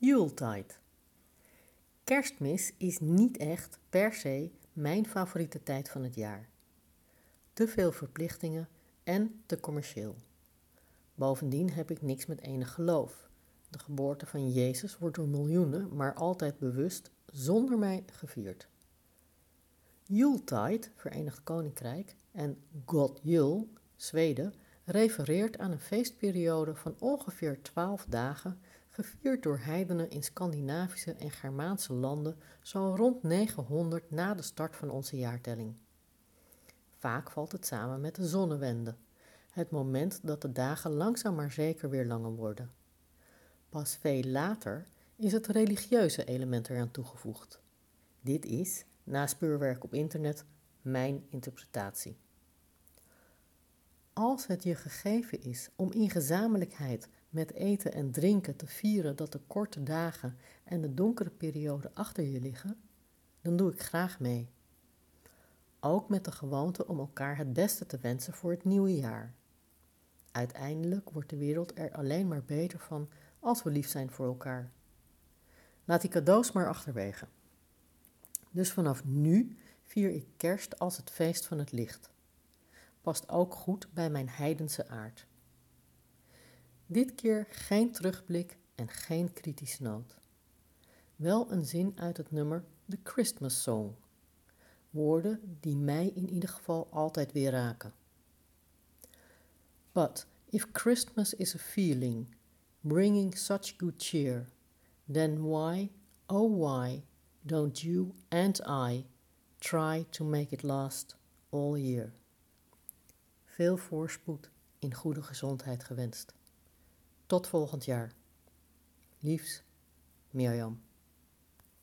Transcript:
Yuletide. Kerstmis is niet echt per se mijn favoriete tijd van het jaar. Te veel verplichtingen en te commercieel. Bovendien heb ik niks met enig geloof. De geboorte van Jezus wordt door miljoenen, maar altijd bewust, zonder mij gevierd. Yuletide, Verenigd Koninkrijk, en God Yule, Zweden, refereert aan een feestperiode van ongeveer 12 dagen, gevierd door heidenen in Scandinavische en Germaanse landen zo rond 900 na de start van onze jaartelling. Vaak valt het samen met de zonnewende, het moment dat de dagen langzaam maar zeker weer langer worden. Pas veel later is het religieuze element eraan toegevoegd. Dit is, na speurwerk op internet, mijn interpretatie. Als het je gegeven is om in gezamenlijkheid met eten en drinken te vieren dat de korte dagen en de donkere periode achter je liggen, dan doe ik graag mee. Ook met de gewoonte om elkaar het beste te wensen voor het nieuwe jaar. Uiteindelijk wordt de wereld er alleen maar beter van als we lief zijn voor elkaar. Laat die cadeaus maar achterwege. Dus vanaf nu vier ik kerst als het feest van het licht. Past ook goed bij mijn heidense aard. Dit keer geen terugblik en geen kritische noot. Wel een zin uit het nummer The Christmas Song. Woorden die mij in ieder geval altijd weer raken. But if Christmas is a feeling, bringing such good cheer, then why, oh why, don't you and I try to make it last all year? Veel voorspoed in goede gezondheid gewenst. Tot volgend jaar. Liefs, Mirjam.